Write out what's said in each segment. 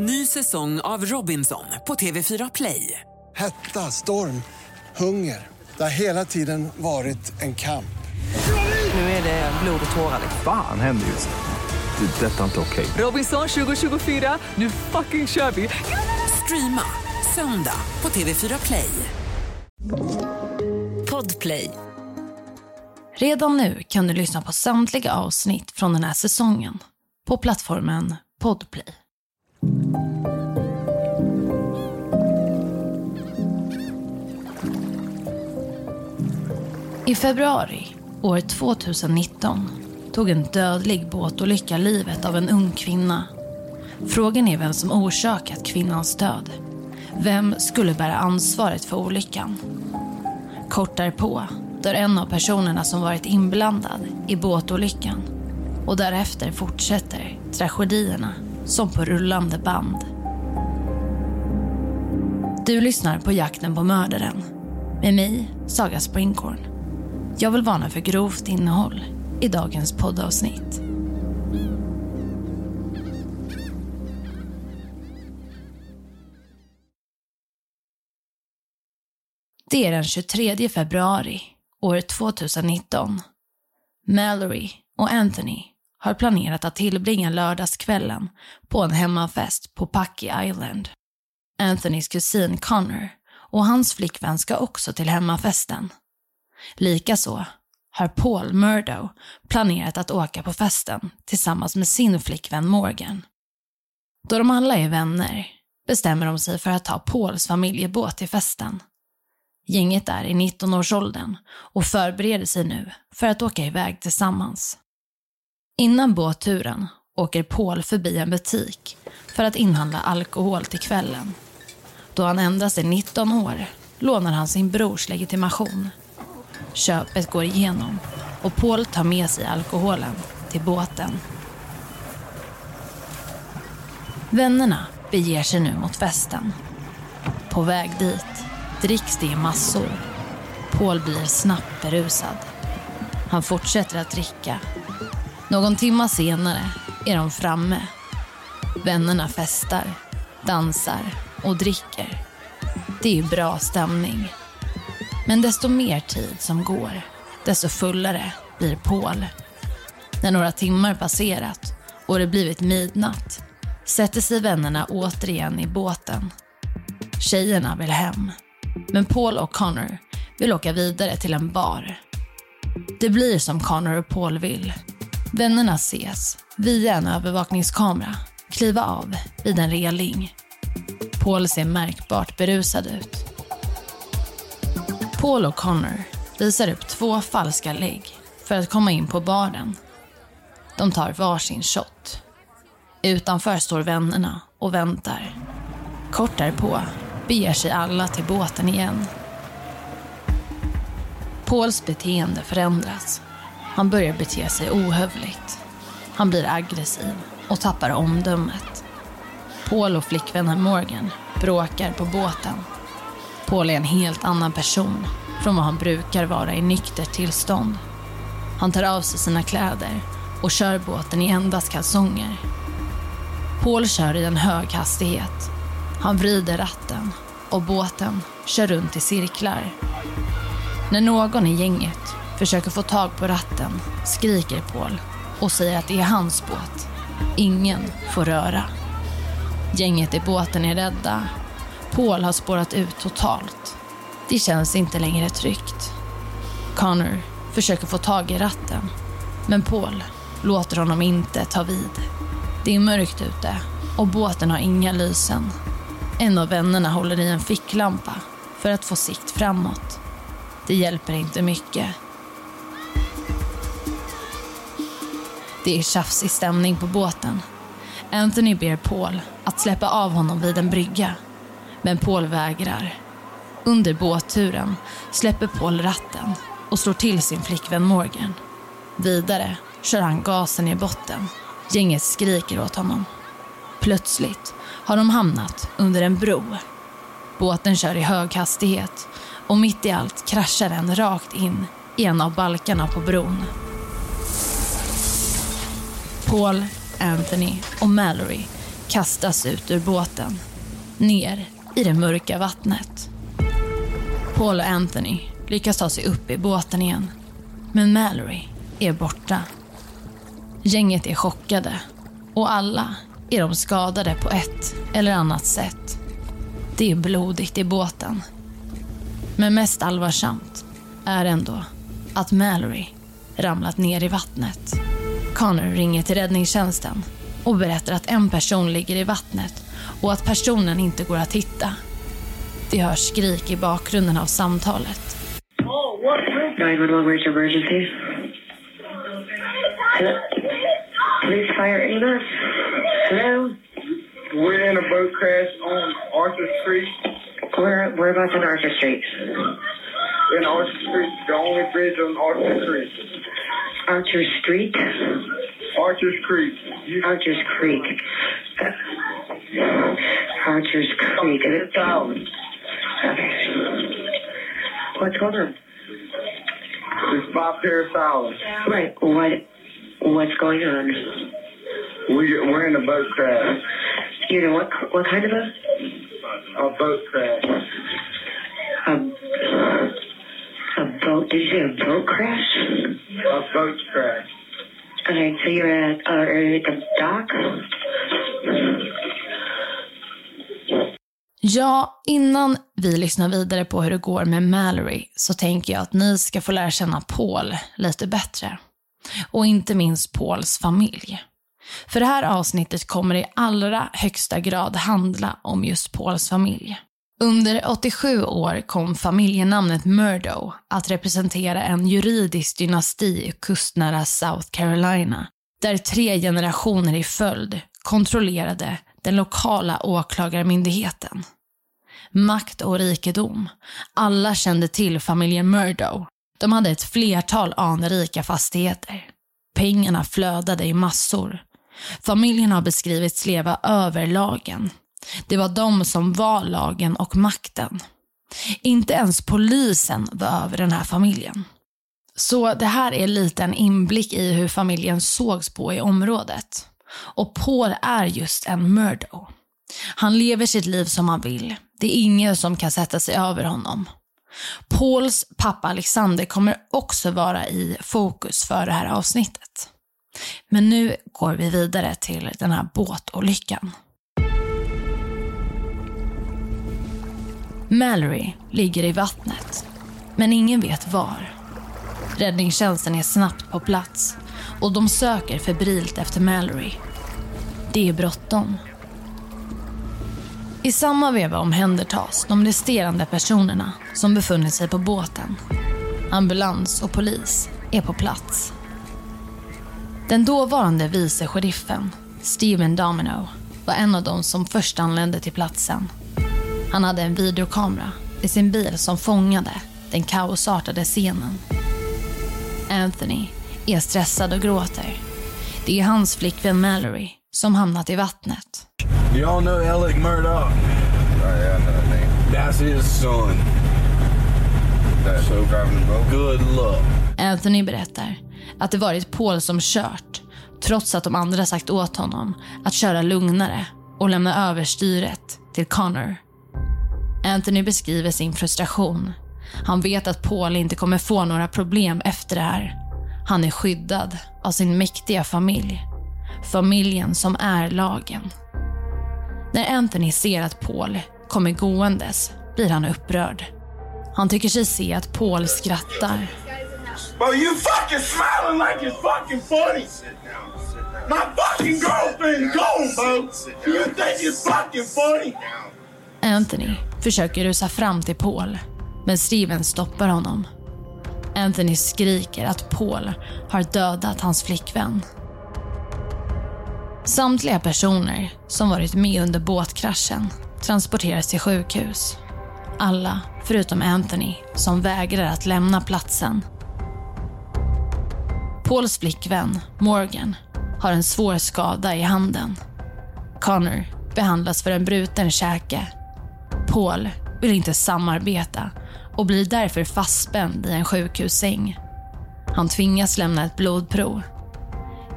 Ny säsong av Robinson på TV4 Play. Hetta, storm, hunger. Det har hela tiden varit en kamp. Nu är det blod och tårar. Fan händer just nu. Det. Detta är inte okej. Robinson 2024, nu fucking kör vi! Streama söndag på TV4 Play. Podplay. Redan nu kan du lyssna på samtliga avsnitt från den här säsongen på plattformen Podplay. I februari år 2019 tog en dödlig båtolycka livet av en ung kvinna. Frågan är vem som orsakat kvinnans död. Vem skulle bära ansvaret för olyckan? Kort därpå dör en av personerna som varit inblandad i båtolyckan. Och därefter fortsätter tragedierna som på rullande band. Du lyssnar på Jakten på mördaren med mig, Saga Springhorn. Jag vill varna för grovt innehåll i dagens poddavsnitt. Det är den 23 februari år 2019. Mallory och Anthony har planerat att tillbringa lördagskvällen på en hemmafest på Pucky Island. Anthonys kusin Connor och hans flickvän ska också till hemmafesten. Likaså har Paul Murdo planerat att åka på festen tillsammans med sin flickvän Morgan. Då de alla är vänner bestämmer de sig för att ta Pauls familjebåt till festen. Gänget är i 19-årsåldern och förbereder sig nu för att åka iväg tillsammans. Innan båtturen åker Paul förbi en butik för att inhandla alkohol till kvällen. Då han endast är 19 år lånar han sin brors legitimation. Köpet går igenom och Paul tar med sig alkoholen till båten. Vännerna beger sig nu mot festen. På väg dit dricks det i massor. Paul blir snabbt berusad. Han fortsätter att dricka. Någon timma senare är de framme. Vännerna festar, dansar och dricker. Det är bra stämning. Men desto mer tid som går, desto fullare blir Paul. När några timmar passerat och det blivit midnatt sätter sig vännerna återigen i båten. Tjejerna vill hem. Men Paul och Connor vill åka vidare till en bar. Det blir som Connor och Paul vill. Vännerna ses, via en övervakningskamera, kliva av vid en reling. Paul ser märkbart berusad ut. Paul och Connor visar upp två falska lägg för att komma in på baren. De tar varsin shot. Utanför står vännerna och väntar. Kort därpå beger sig alla till båten igen. Pauls beteende förändras. Han börjar bete sig ohövligt. Han blir aggressiv och tappar omdömet. Paul och flickvännen Morgan bråkar på båten. Paul är en helt annan person från vad han brukar vara i nyktert tillstånd. Han tar av sig sina kläder och kör båten i endast kalsonger. Paul kör i en hög hastighet. Han vrider ratten och båten kör runt i cirklar. När någon i gänget försöker få tag på ratten skriker Paul och säger att det är hans båt. Ingen får röra. Gänget i båten är rädda. Paul har spårat ut totalt. Det känns inte längre tryggt. Connor försöker få tag i ratten, men Paul låter honom inte ta vid. Det är mörkt ute och båten har inga lysen. En av vännerna håller i en ficklampa för att få sikt framåt. Det hjälper inte mycket. Det är tjafsig stämning på båten. Anthony ber Paul att släppa av honom vid en brygga. Men Paul vägrar. Under båtturen släpper Paul ratten och slår till sin flickvän Morgan. Vidare kör han gasen i botten. Gänget skriker åt honom. Plötsligt har de hamnat under en bro. Båten kör i hög hastighet och mitt i allt kraschar den rakt in i en av balkarna på bron. Paul, Anthony och Mallory kastas ut ur båten, ner i det mörka vattnet. Paul och Anthony lyckas ta sig upp i båten igen, men Mallory är borta. Gänget är chockade och alla är de skadade på ett eller annat sätt. Det är blodigt i båten. Men mest allvarsamt är ändå att Mallory ramlat ner i vattnet. Connor ringer till räddningstjänsten och berättar att en person ligger i vattnet och att personen inte går att hitta. Det hörs skrik i bakgrunden av samtalet. 911, where's your emergency? Hello? Police fire ambulance? Hello? We're in a boat crash on Arthur Street. Where, whereabouts on Arthur Street? In Arthur Street, the only bridge on Arthur Creek. Archer Street? Archer's Creek. Archer's Creek. Uh, Archer's Creek. Is it- silent. Okay. What's going on? It's by Paris Island. Right. What? What's going on? We, we're in a boat crash. You know what? What kind of a? A boat crash. Did you say a boat crash? A boat crash. Okay, so you're at, uh, are you at the dock? Ja, innan vi lyssnar vidare på hur det går med Mallory så tänker jag att ni ska få lära känna Paul lite bättre. Och inte minst Pauls familj. För det här avsnittet kommer i allra högsta grad handla om just Pauls familj. Under 87 år kom familjenamnet Murdo att representera en juridisk dynasti i kustnära South Carolina, där tre generationer i följd kontrollerade den lokala åklagarmyndigheten. Makt och rikedom. Alla kände till familjen Murdo. De hade ett flertal anrika fastigheter. Pengarna flödade i massor. Familjen har beskrivits leva över lagen. Det var de som var lagen och makten. Inte ens polisen var över den här familjen. Så det här är lite en inblick i hur familjen sågs på i området. Och Paul är just en Murdo. Han lever sitt liv som han vill. Det är ingen som kan sätta sig över honom. Pauls pappa Alexander kommer också vara i fokus för det här avsnittet. Men nu går vi vidare till den här båtolyckan. Mallory ligger i vattnet, men ingen vet var. Räddningstjänsten är snabbt på plats och de söker febrilt efter Mallory. Det är bråttom. I samma veva omhändertas de resterande personerna som befunnit sig på båten. Ambulans och polis är på plats. Den dåvarande vice sheriffen, Steven Domino, var en av de som först anlände till platsen. Han hade en videokamera i sin bil som fångade den kaosartade scenen. Anthony är stressad och gråter. Det är hans flickvän Mallory som hamnat i vattnet. You all know Alec Murdoch? Oh, yeah, I know that name. That's his son. That show driving the boat. Good luck. Anthony berättar att det varit Paul som kört trots att de andra sagt åt honom att köra lugnare och lämna över styret till Connor. Anthony beskriver sin frustration. Han vet att Paul inte kommer få några problem efter det här. Han är skyddad av sin mäktiga familj. Familjen som är lagen. När Anthony ser att Paul kommer gåendes blir han upprörd. Han tycker sig se att Paul skrattar Bro, you fucking smiling like it's fucking funny. My fucking girlfriend gone, bro. You think it's fucking funny? Anthony försöker rusa fram till Paul, men Steven stoppar honom. Anthony skriker att Paul har dödat hans flickvän. Samtliga personer som varit med under båtkraschen transporteras till sjukhus. Alla förutom Anthony som vägrar att lämna platsen. Pauls flickvän, Morgan, har en svår skada i handen. Connor behandlas för en bruten käke. Paul vill inte samarbeta och blir därför fastspänd i en sjukhussäng. Han tvingas lämna ett blodprov.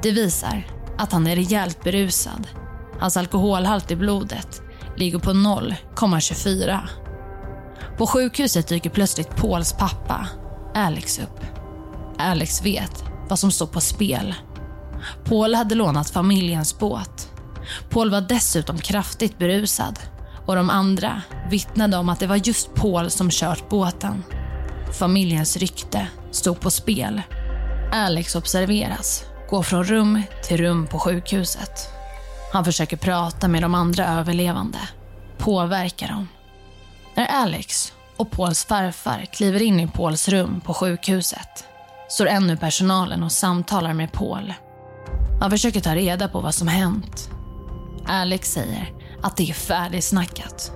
Det visar att han är rejält berusad. Hans alkoholhalt i blodet ligger på 0,24. På sjukhuset dyker plötsligt Pauls pappa, Alex, upp. Alex vet vad som står på spel. Paul hade lånat familjens båt. Paul var dessutom kraftigt berusad och de andra vittnade om att det var just Paul som kört båten. Familjens rykte stod på spel. Alex observeras, går från rum till rum på sjukhuset. Han försöker prata med de andra överlevande, påverka dem. När Alex och Pauls farfar kliver in i Pauls rum på sjukhuset står ännu personalen och samtalar med Paul. Han försöker ta reda på vad som hänt. Alex säger att det är färdigsnackat.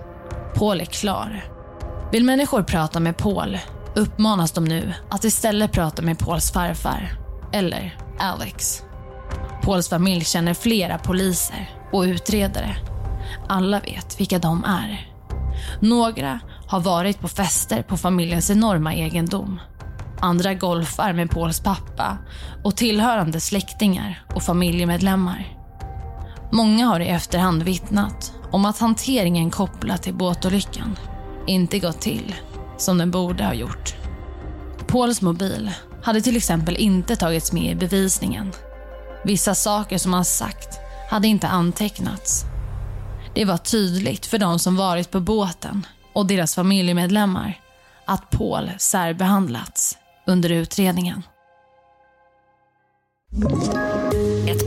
Paul är klar. Vill människor prata med Paul uppmanas de nu att istället prata med Pauls farfar, eller Alex. Pauls familj känner flera poliser och utredare. Alla vet vilka de är. Några har varit på fester på familjens enorma egendom. Andra golfar med Pauls pappa och tillhörande släktingar och familjemedlemmar. Många har i efterhand vittnat om att hanteringen kopplat till båtolyckan inte gått till som den borde ha gjort. Pauls mobil hade till exempel inte tagits med i bevisningen. Vissa saker som han sagt hade inte antecknats. Det var tydligt för de som varit på båten och deras familjemedlemmar att Paul särbehandlats under utredningen.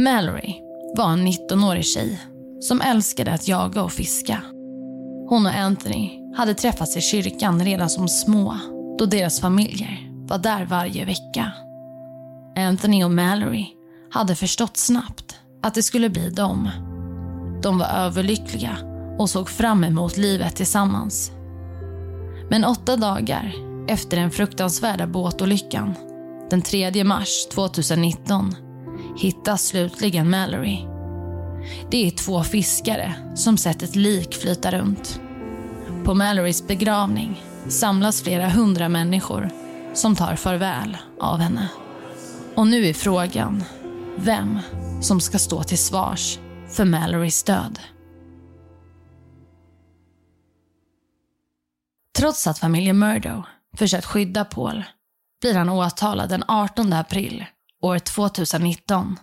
Mallory var en 19-årig tjej som älskade att jaga och fiska. Hon och Anthony hade träffats i kyrkan redan som små då deras familjer var där varje vecka. Anthony och Mallory hade förstått snabbt att det skulle bli dem. De var överlyckliga och såg fram emot livet tillsammans. Men åtta dagar efter den fruktansvärda båtolyckan, den 3 mars 2019, hittas slutligen Mallory. Det är två fiskare som sett ett lik flyta runt. På Mallorys begravning samlas flera hundra människor som tar farväl av henne. Och nu är frågan vem som ska stå till svars för Mallorys död. Trots att familjen Murdo försökt skydda Paul blir han åtalad den 18 april år 2019.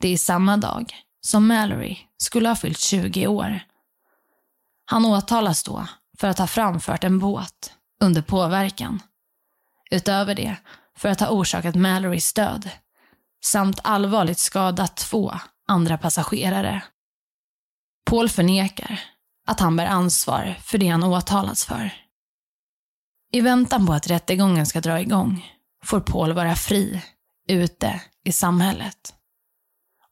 Det är samma dag som Mallory skulle ha fyllt 20 år. Han åtalas då för att ha framfört en båt under påverkan. Utöver det för att ha orsakat Mallorys död samt allvarligt skadat två andra passagerare. Paul förnekar att han bär ansvar för det han åtalats för. I väntan på att rättegången ska dra igång får Paul vara fri ute i samhället.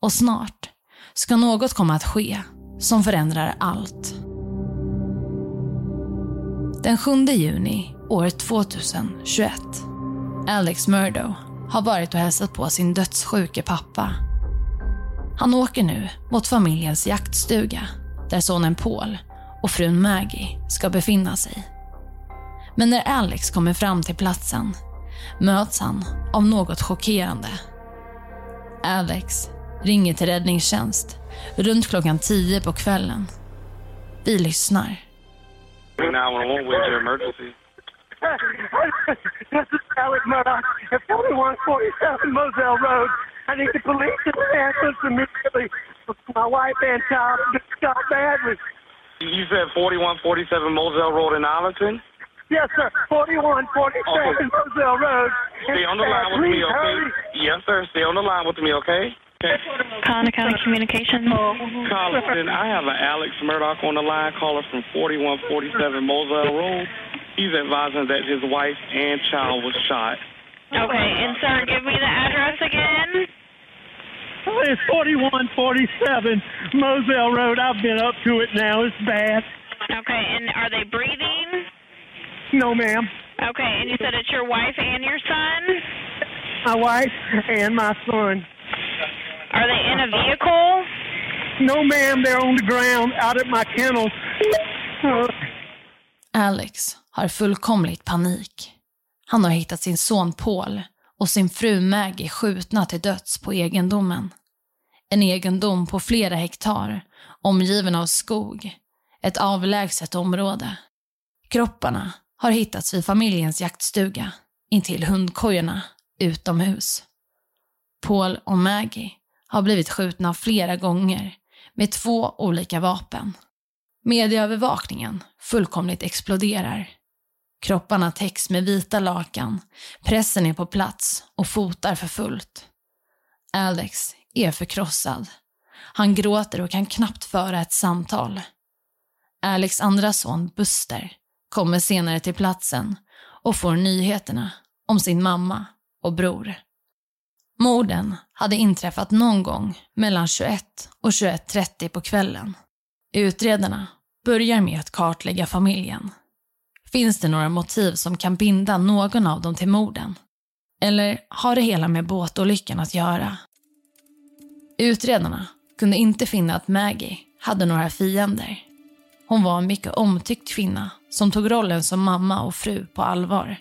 Och snart ska något komma att ske som förändrar allt. Den 7 juni år 2021. Alex Murdo har varit och hälsat på sin dödssjuke pappa. Han åker nu mot familjens jaktstuga där sonen Paul och frun Maggie ska befinna sig. Men när Alex kommer fram till platsen möts han av något chockerande. Alex ringer till räddningstjänst runt klockan 10 på kvällen. Vi lyssnar. 911, where's your emergency? this is Murdoch at 4147 Moselle Road. I need the police and ambulance immediately. My wife and child just got badly. You said 4147 Moselle Road in Arlington? Yes, sir. 4147 Okay. Moselle Road. Stay on the line with me, okay? hurry. Yes, sir. Stay on the line with me, okay? Okay. Colin County Communications. Collison, I have an Alex Murdoch on the line, caller from 4147 Moselle Road. He's advising that his wife and child was shot. Okay, and sir, give me the address again. it's 4147 Moselle Road. I've been up to it now. It's bad. Okay, and are they breathing? No, ma'am. Okay, and you said it's your wife and your son? My wife and my son. Are they in a vehicle? No, ma'am. They're on the ground out at my kennels. Uh, Alex har fullkomligt panik. Han har hittat sin son Paul och sin fru Maggie skjutna till döds på egendomen. En egendom på flera hektar, omgiven av skog. Ett avlägset område. Kropparna har hittats vid familjens jaktstuga, intill hundkojorna, utomhus. Paul och Maggie har blivit skjutna flera gånger med två olika vapen. Medieövervakningen fullkomligt exploderar. Kropparna täcks med vita lakan, pressen är på plats och fotar för fullt. Alex är förkrossad. Han gråter och kan knappt föra ett samtal. Alex andra son Buster kommer senare till platsen och får nyheterna om sin mamma och bror. Morden hade inträffat någon gång mellan 21 och 21.30 på kvällen. Utredarna börjar med att kartlägga familjen. Finns det några motiv som kan binda någon av dem till morden? Eller har det hela med båtolyckan att göra? Utredarna kunde inte finna att Maggie hade några fiender. Hon var en mycket omtyckt kvinna som tog rollen som mamma och fru på allvar.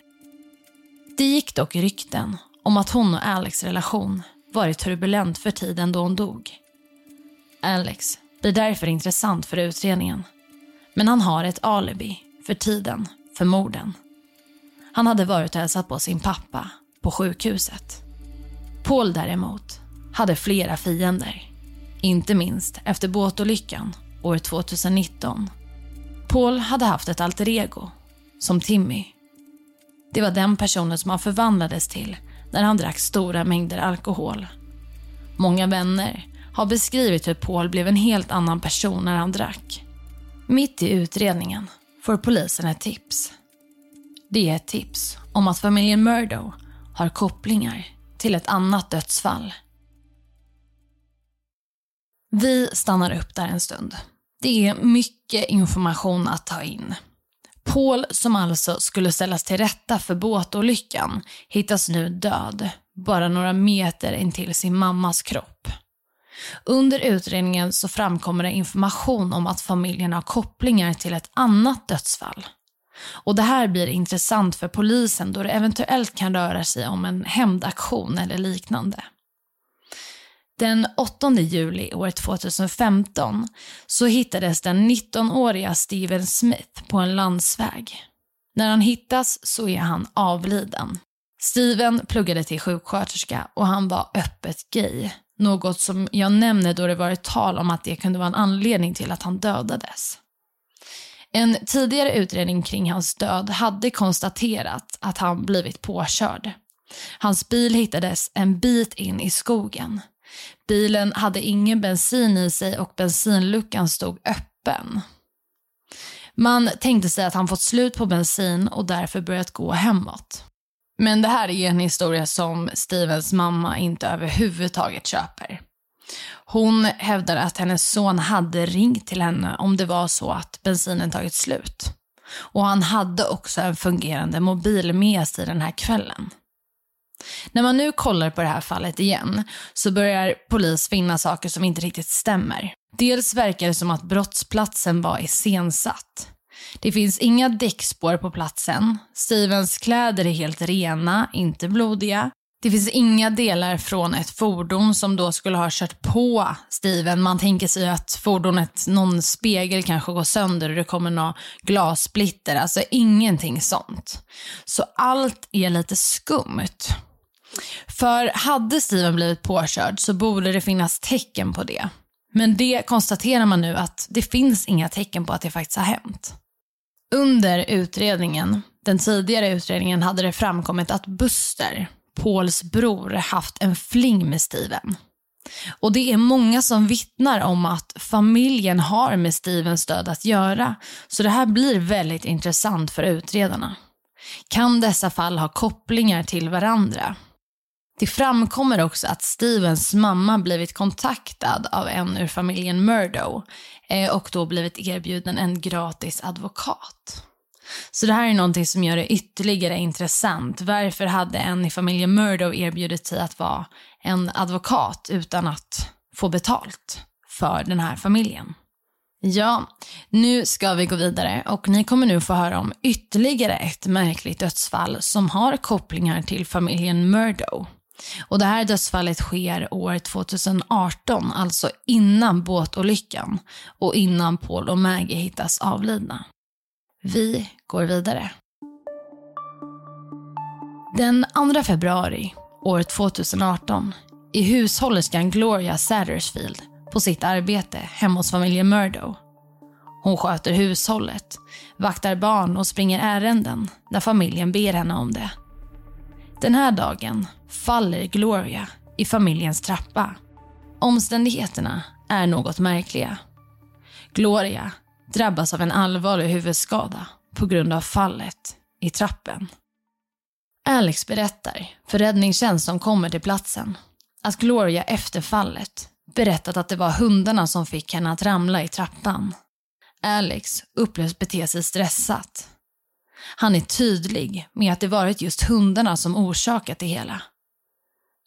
Det gick dock rykten om att hon och Alex relation varit turbulent för tiden då hon dog. Alex blir därför intressant för utredningen. Men han har ett alibi för tiden för morden. Han hade varit och hälsat på sin pappa på sjukhuset. Paul däremot hade flera fiender. Inte minst efter båtolyckan år 2019. Paul hade haft ett alter ego, som Timmy. Det var den personen som han förvandlades till när han drack stora mängder alkohol. Många vänner har beskrivit hur Paul blev en helt annan person när han drack. Mitt i utredningen får polisen ett tips. Det är ett tips om att familjen Murdo har kopplingar till ett annat dödsfall. Vi stannar upp där en stund. Det är mycket information att ta in. Paul, som alltså skulle ställas till rätta för båtolyckan, hittas nu död, bara några meter intill sin mammas kropp. Under utredningen så framkommer det information om att familjen har kopplingar till ett annat dödsfall. Och Det här blir intressant för polisen då det eventuellt kan röra sig om en hämndaktion eller liknande. Den 8 juli år 2015 så hittades den 19-åriga Steven Smith på en landsväg. När han hittas så är han avliden. Steven pluggade till sjuksköterska och han var öppet gay. Något som jag nämner då det varit tal om att det kunde vara en anledning till att han dödades. En tidigare utredning kring hans död hade konstaterat att han blivit påkörd. Hans bil hittades en bit in i skogen. Bilen hade ingen bensin i sig och bensinluckan stod öppen. Man tänkte sig att han fått slut på bensin och därför börjat gå hemåt. Men det här är en historia som Stevens mamma inte överhuvudtaget köper. Hon hävdar att hennes son hade ringt till henne om det var så att bensinen tagit slut. Och han hade också en fungerande mobil med sig den här kvällen. När man nu kollar på det här fallet igen så börjar polis finna saker som inte riktigt stämmer. Dels verkar det som att brottsplatsen var iscensatt. Det finns inga däckspår på platsen. Stevens kläder är helt rena, inte blodiga. Det finns inga delar från ett fordon som då skulle ha kört på Steven. Man tänker sig att fordonet, någon spegel kanske går sönder och det kommer några glassplitter. Alltså ingenting sånt. Så allt är lite skumt. För hade Steven blivit påkörd så borde det finnas tecken på det. Men det konstaterar man nu att det finns inga tecken på att det faktiskt har hänt. Under utredningen, den tidigare utredningen, hade det framkommit att Buster, Pauls bror, haft en fling med Steven. Och det är många som vittnar om att familjen har med Stevens död att göra, så det här blir väldigt intressant för utredarna. Kan dessa fall ha kopplingar till varandra? Det framkommer också att Stevens mamma blivit kontaktad av en ur familjen Murdo eh, och då blivit erbjuden en gratis advokat. Så det här är någonting som gör det ytterligare intressant. Varför hade en i familjen Murdo erbjudit sig att vara en advokat utan att få betalt för den här familjen? Ja, nu ska vi gå vidare och ni kommer nu få höra om ytterligare ett märkligt dödsfall som har kopplingar till familjen Murdo. Och det här dödsfallet sker år 2018, alltså innan båtolyckan och innan Paul och Maggie hittas avlidna. Vi går vidare. Den 2 februari år 2018 är hushållerskan Gloria Sattersfield på sitt arbete hemma hos familjen Murdo. Hon sköter hushållet, vaktar barn och springer ärenden när familjen ber henne om det. Den här dagen faller Gloria i familjens trappa. Omständigheterna är något märkliga. Gloria drabbas av en allvarlig huvudskada på grund av fallet i trappen. Alex berättar för räddningstjänst som kommer till platsen att Gloria efter fallet berättat att det var hundarna som fick henne att ramla i trappan. Alex upplevs bete sig stressat. Han är tydlig med att det varit just hundarna som orsakat det hela.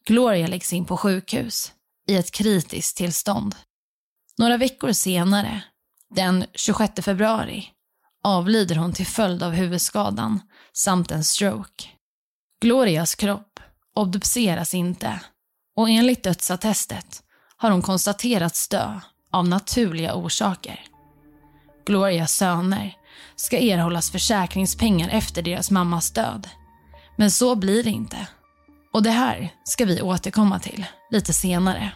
Gloria läggs in på sjukhus i ett kritiskt tillstånd. Några veckor senare, den 26 februari, avlider hon till följd av huvudskadan samt en stroke. Glorias kropp obduceras inte och enligt dödsattestet har hon konstaterats dö av naturliga orsaker. Glorias söner ska erhållas försäkringspengar efter deras mammas död. Men så blir det inte. Och det här ska vi återkomma till lite senare.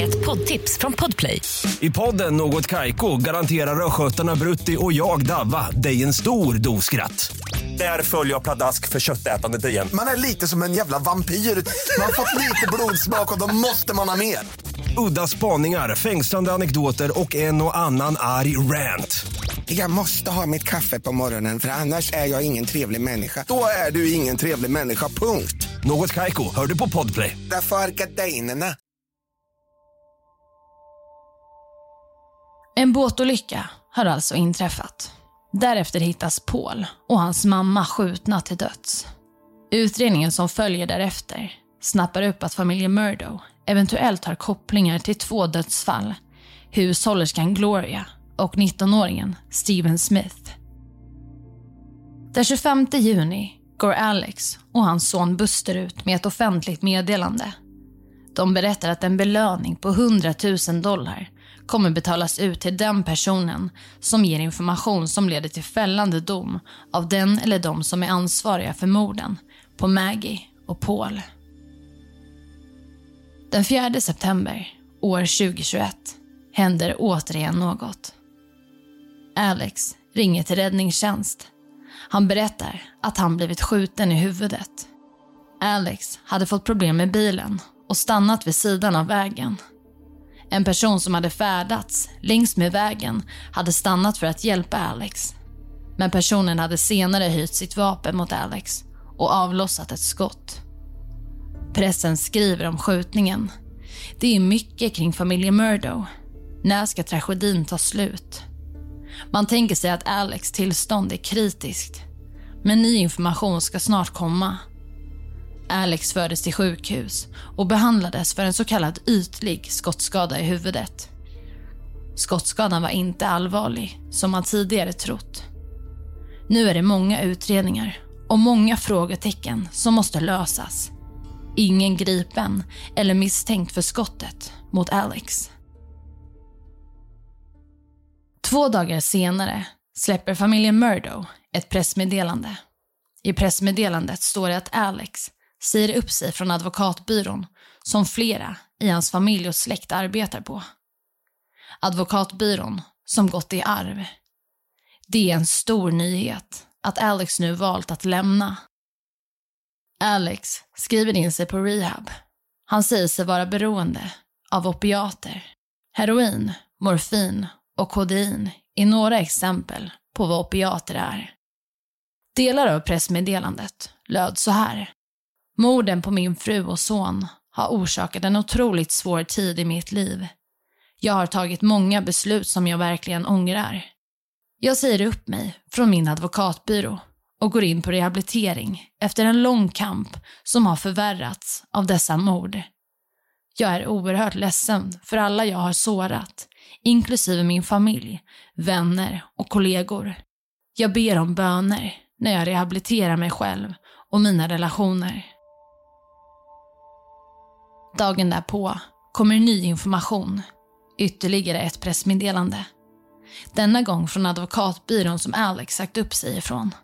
Ett poddtips från Podplay. I podden Något Kaiko garanterar östgötarna Brutti och jag, Davva, dig en stor dos skratt. Där följer jag pladask för köttätandet igen. Man är lite som en jävla vampyr. Man har fått lite blodsmak och då måste man ha mer. Udda spaningar, fängslande anekdoter och en och annan arg rant. Jag måste ha mitt kaffe på morgonen för annars är jag ingen trevlig människa. Då är du ingen trevlig människa, punkt. Något Kaiko, hör du på Podplay. Därför är gardinerna. En båtolycka har alltså inträffat. Därefter hittas Paul och hans mamma skjutna till döds. Utredningen som följer därefter snappar upp att familjen Murdo eventuellt har kopplingar till två dödsfall. Hushållerskan Gloria och 19-åringen Steven Smith. Den 25 juni går Alex och hans son Buster ut med ett offentligt meddelande. De berättar att en belöning på 100 000 dollar kommer betalas ut till den personen som ger information som leder till fällande dom av den eller de som är ansvariga för morden på Maggie och Paul. Den 4 september år 2021 händer återigen något. Alex ringer till räddningstjänst. Han berättar att han blivit skjuten i huvudet. Alex hade fått problem med bilen och stannat vid sidan av vägen. En person som hade färdats längs med vägen hade stannat för att hjälpa Alex. Men personen hade senare höjt sitt vapen mot Alex och avlossat ett skott. Pressen skriver om skjutningen. Det är mycket kring familjen Murdo. När ska tragedin ta slut? Man tänker sig att Alex tillstånd är kritiskt. Men ny information ska snart komma. Alex fördes till sjukhus och behandlades för en så kallad ytlig skottskada i huvudet. Skottskadan var inte allvarlig, som man tidigare trott. Nu är det många utredningar och många frågetecken som måste lösas. Ingen gripen eller misstänkt för skottet mot Alex. Två dagar senare släpper familjen Murdo ett pressmeddelande. I pressmeddelandet står det att Alex säger upp sig från advokatbyrån som flera i hans familj och släkt arbetar på. Advokatbyrån som gått i arv. Det är en stor nyhet att Alex nu valt att lämna. Alex skriver in sig på rehab. Han säger sig vara beroende av opiater. Heroin, morfin och kodein är några exempel på vad opiater är. Delar av pressmeddelandet löd så här. Morden på min fru och son har orsakat en otroligt svår tid i mitt liv. Jag har tagit många beslut som jag verkligen ångrar. Jag säger upp mig från min advokatbyrå och går in på rehabilitering efter en lång kamp som har förvärrats av dessa mord. Jag är oerhört ledsen för alla jag har sårat, inklusive min familj, vänner och kollegor. Jag ber om böner när jag rehabiliterar mig själv och mina relationer. Dagen därpå kommer ny information, ytterligare ett pressmeddelande. Denna gång från advokatbyrån som Alex sagt upp sig ifrån.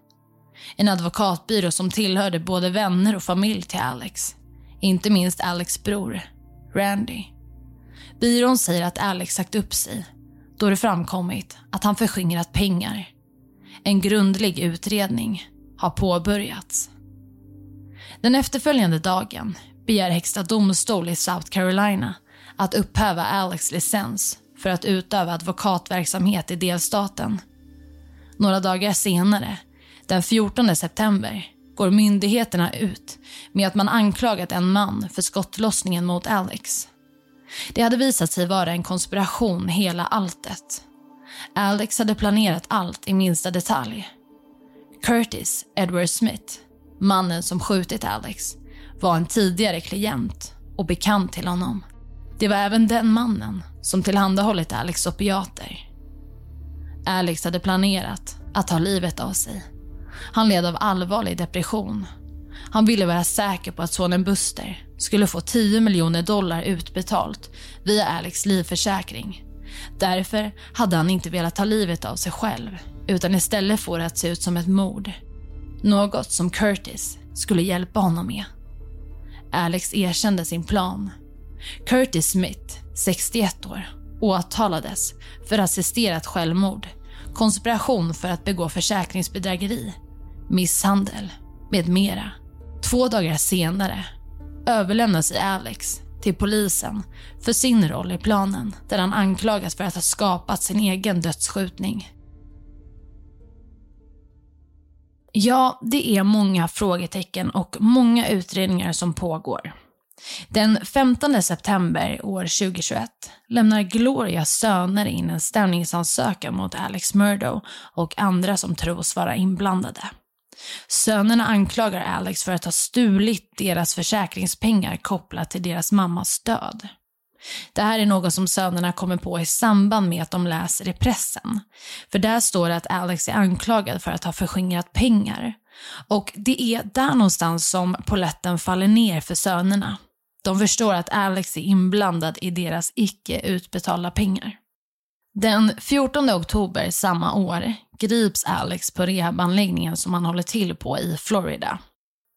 En advokatbyrå som tillhörde både vänner och familj till Alex. Inte minst Alex bror, Randy. Byrån säger att Alex sagt upp sig då det framkommit att han förskingrat pengar. En grundlig utredning har påbörjats. Den efterföljande dagen begär Högsta domstol i South Carolina att upphäva Alex licens för att utöva advokatverksamhet i delstaten. Några dagar senare, den 14 september, går myndigheterna ut med att man anklagat en man för skottlossningen mot Alex. Det hade visat sig vara en konspiration hela alltet. Alex hade planerat allt i minsta detalj. Curtis Edward Smith, mannen som skjutit Alex, var en tidigare klient och bekant till honom. Det var även den mannen som tillhandahållit Alex opiater. Alex hade planerat att ta livet av sig. Han led av allvarlig depression. Han ville vara säker på att sonen Buster skulle få 10 miljoner dollar utbetalt via Alex livförsäkring. Därför hade han inte velat ta livet av sig själv utan istället få det att se ut som ett mord. Något som Curtis skulle hjälpa honom med. Alex erkände sin plan. Curtis Smith, 61 år, åtalades för assisterat självmord, konspiration för att begå försäkringsbedrägeri, misshandel med mera. Två dagar senare överlämnar sig Alex till polisen för sin roll i planen där han anklagas för att ha skapat sin egen dödsskjutning. Ja, det är många frågetecken och många utredningar som pågår. Den 15 september år 2021 lämnar Glorias söner in en stämningsansökan mot Alex Murdo och andra som tros vara inblandade. Sönerna anklagar Alex för att ha stulit deras försäkringspengar kopplat till deras mammas död. Det här är något som sönerna kommer på i samband med att de läser i pressen. För där står det att Alex är anklagad för att ha förskingrat pengar. Och det är där någonstans som poletten faller ner för sönerna. De förstår att Alex är inblandad i deras icke utbetalda pengar. Den 14 oktober samma år grips Alex på rehabanläggningen som han håller till på i Florida.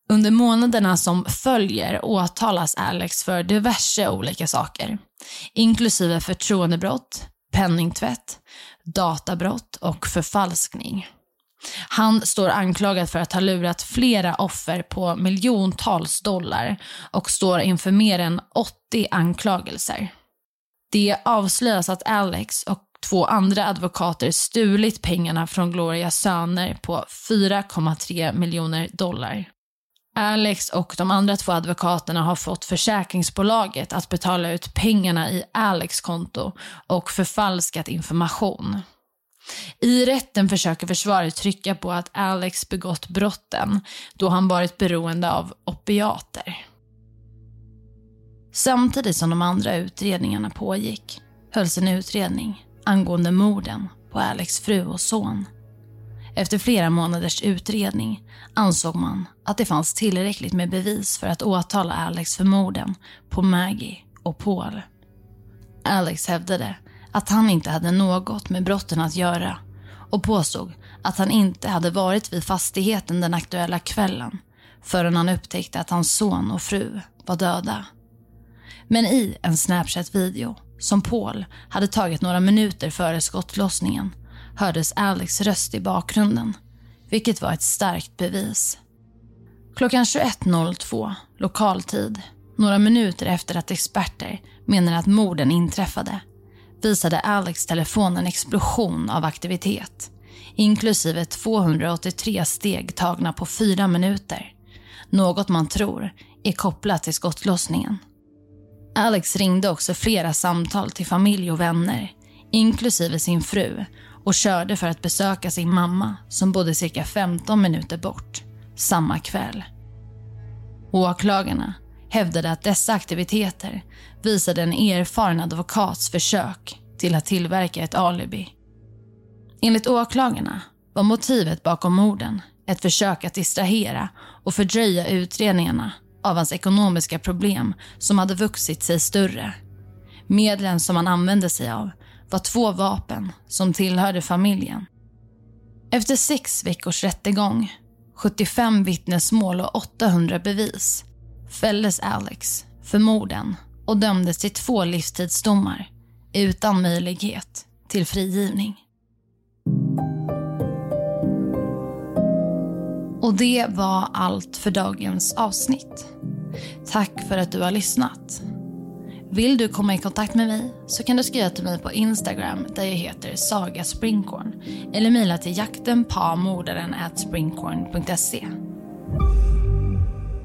Under månaderna som följer åtalas Alex för diverse olika saker, inklusive förtroendebrott, penningtvätt, databrott och förfalskning. Han står anklagad för att ha lurat flera offer på miljontals dollar och står inför mer än 80 anklagelser. Det avslöjas att Alex och två andra advokater stulit pengarna från Glorias söner på 4,3 miljoner dollar. Alex och de andra två advokaterna har fått försäkringsbolaget att betala ut pengarna i Alex konto och förfalskat information. I rätten försöker försvaret trycka på att Alex begått brotten då han varit beroende av opiater. Samtidigt som de andra utredningarna pågick hölls en utredning angående morden på Alex fru och son. Efter flera månaders utredning ansåg man att det fanns tillräckligt med bevis för att åtala Alex för morden på Maggie och Paul. Alex hävdade att han inte hade något med brotten att göra och påstod att han inte hade varit vid fastigheten den aktuella kvällen förrän han upptäckte att hans son och fru var döda. Men i en Snapchat-video som Paul hade tagit några minuter före skottlossningen hördes Alex röst i bakgrunden, vilket var ett starkt bevis. Klockan 21.02 lokal tid, några minuter efter att experter menar att morden inträffade, visade Alex telefon en explosion av aktivitet. Inklusive 283 steg tagna på fyra minuter. Något man tror är kopplat till skottlossningen. Alex ringde också flera samtal till familj och vänner, inklusive sin fru och körde för att besöka sin mamma som bodde cirka 15 minuter bort, samma kväll. Åklagarna hävdade att dessa aktiviteter visade en erfaren advokats försök till att tillverka ett alibi. Enligt åklagarna var motivet bakom morden ett försök att distrahera och fördröja utredningarna av hans ekonomiska problem som hade vuxit sig större. Medlen som han använde sig av var två vapen som tillhörde familjen. Efter sex veckors rättegång, 75 vittnesmål och 800 bevis fälldes Alex för morden och dömdes till två livstidsdomar utan möjlighet till frigivning. Och det var allt för dagens avsnitt. Tack för att du har lyssnat. Vill du komma i kontakt med mig så kan du skriva till mig på Instagram där jag heter Saga Springkorn eller mejla till jaktenpamordaren.springkorn.se.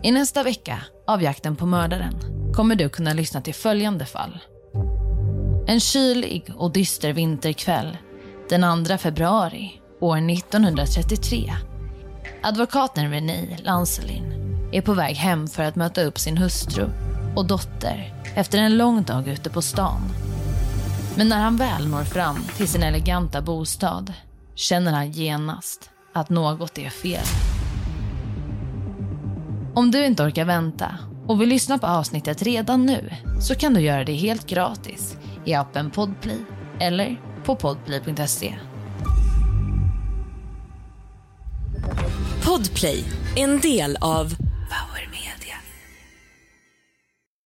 I nästa vecka av Jakten på mördaren kommer du kunna lyssna till följande fall. En kylig och dyster vinterkväll den 2 februari år 1933. Advokaten René Lancelin är på väg hem för att möta upp sin hustru och dotter efter en lång dag ute på stan. Men när han väl når fram till sin eleganta bostad känner han genast att något är fel. Om du inte orkar vänta och vill lyssna på avsnittet redan nu så kan du göra det helt gratis i appen Podplay eller på podplay.se. Podplay, en del av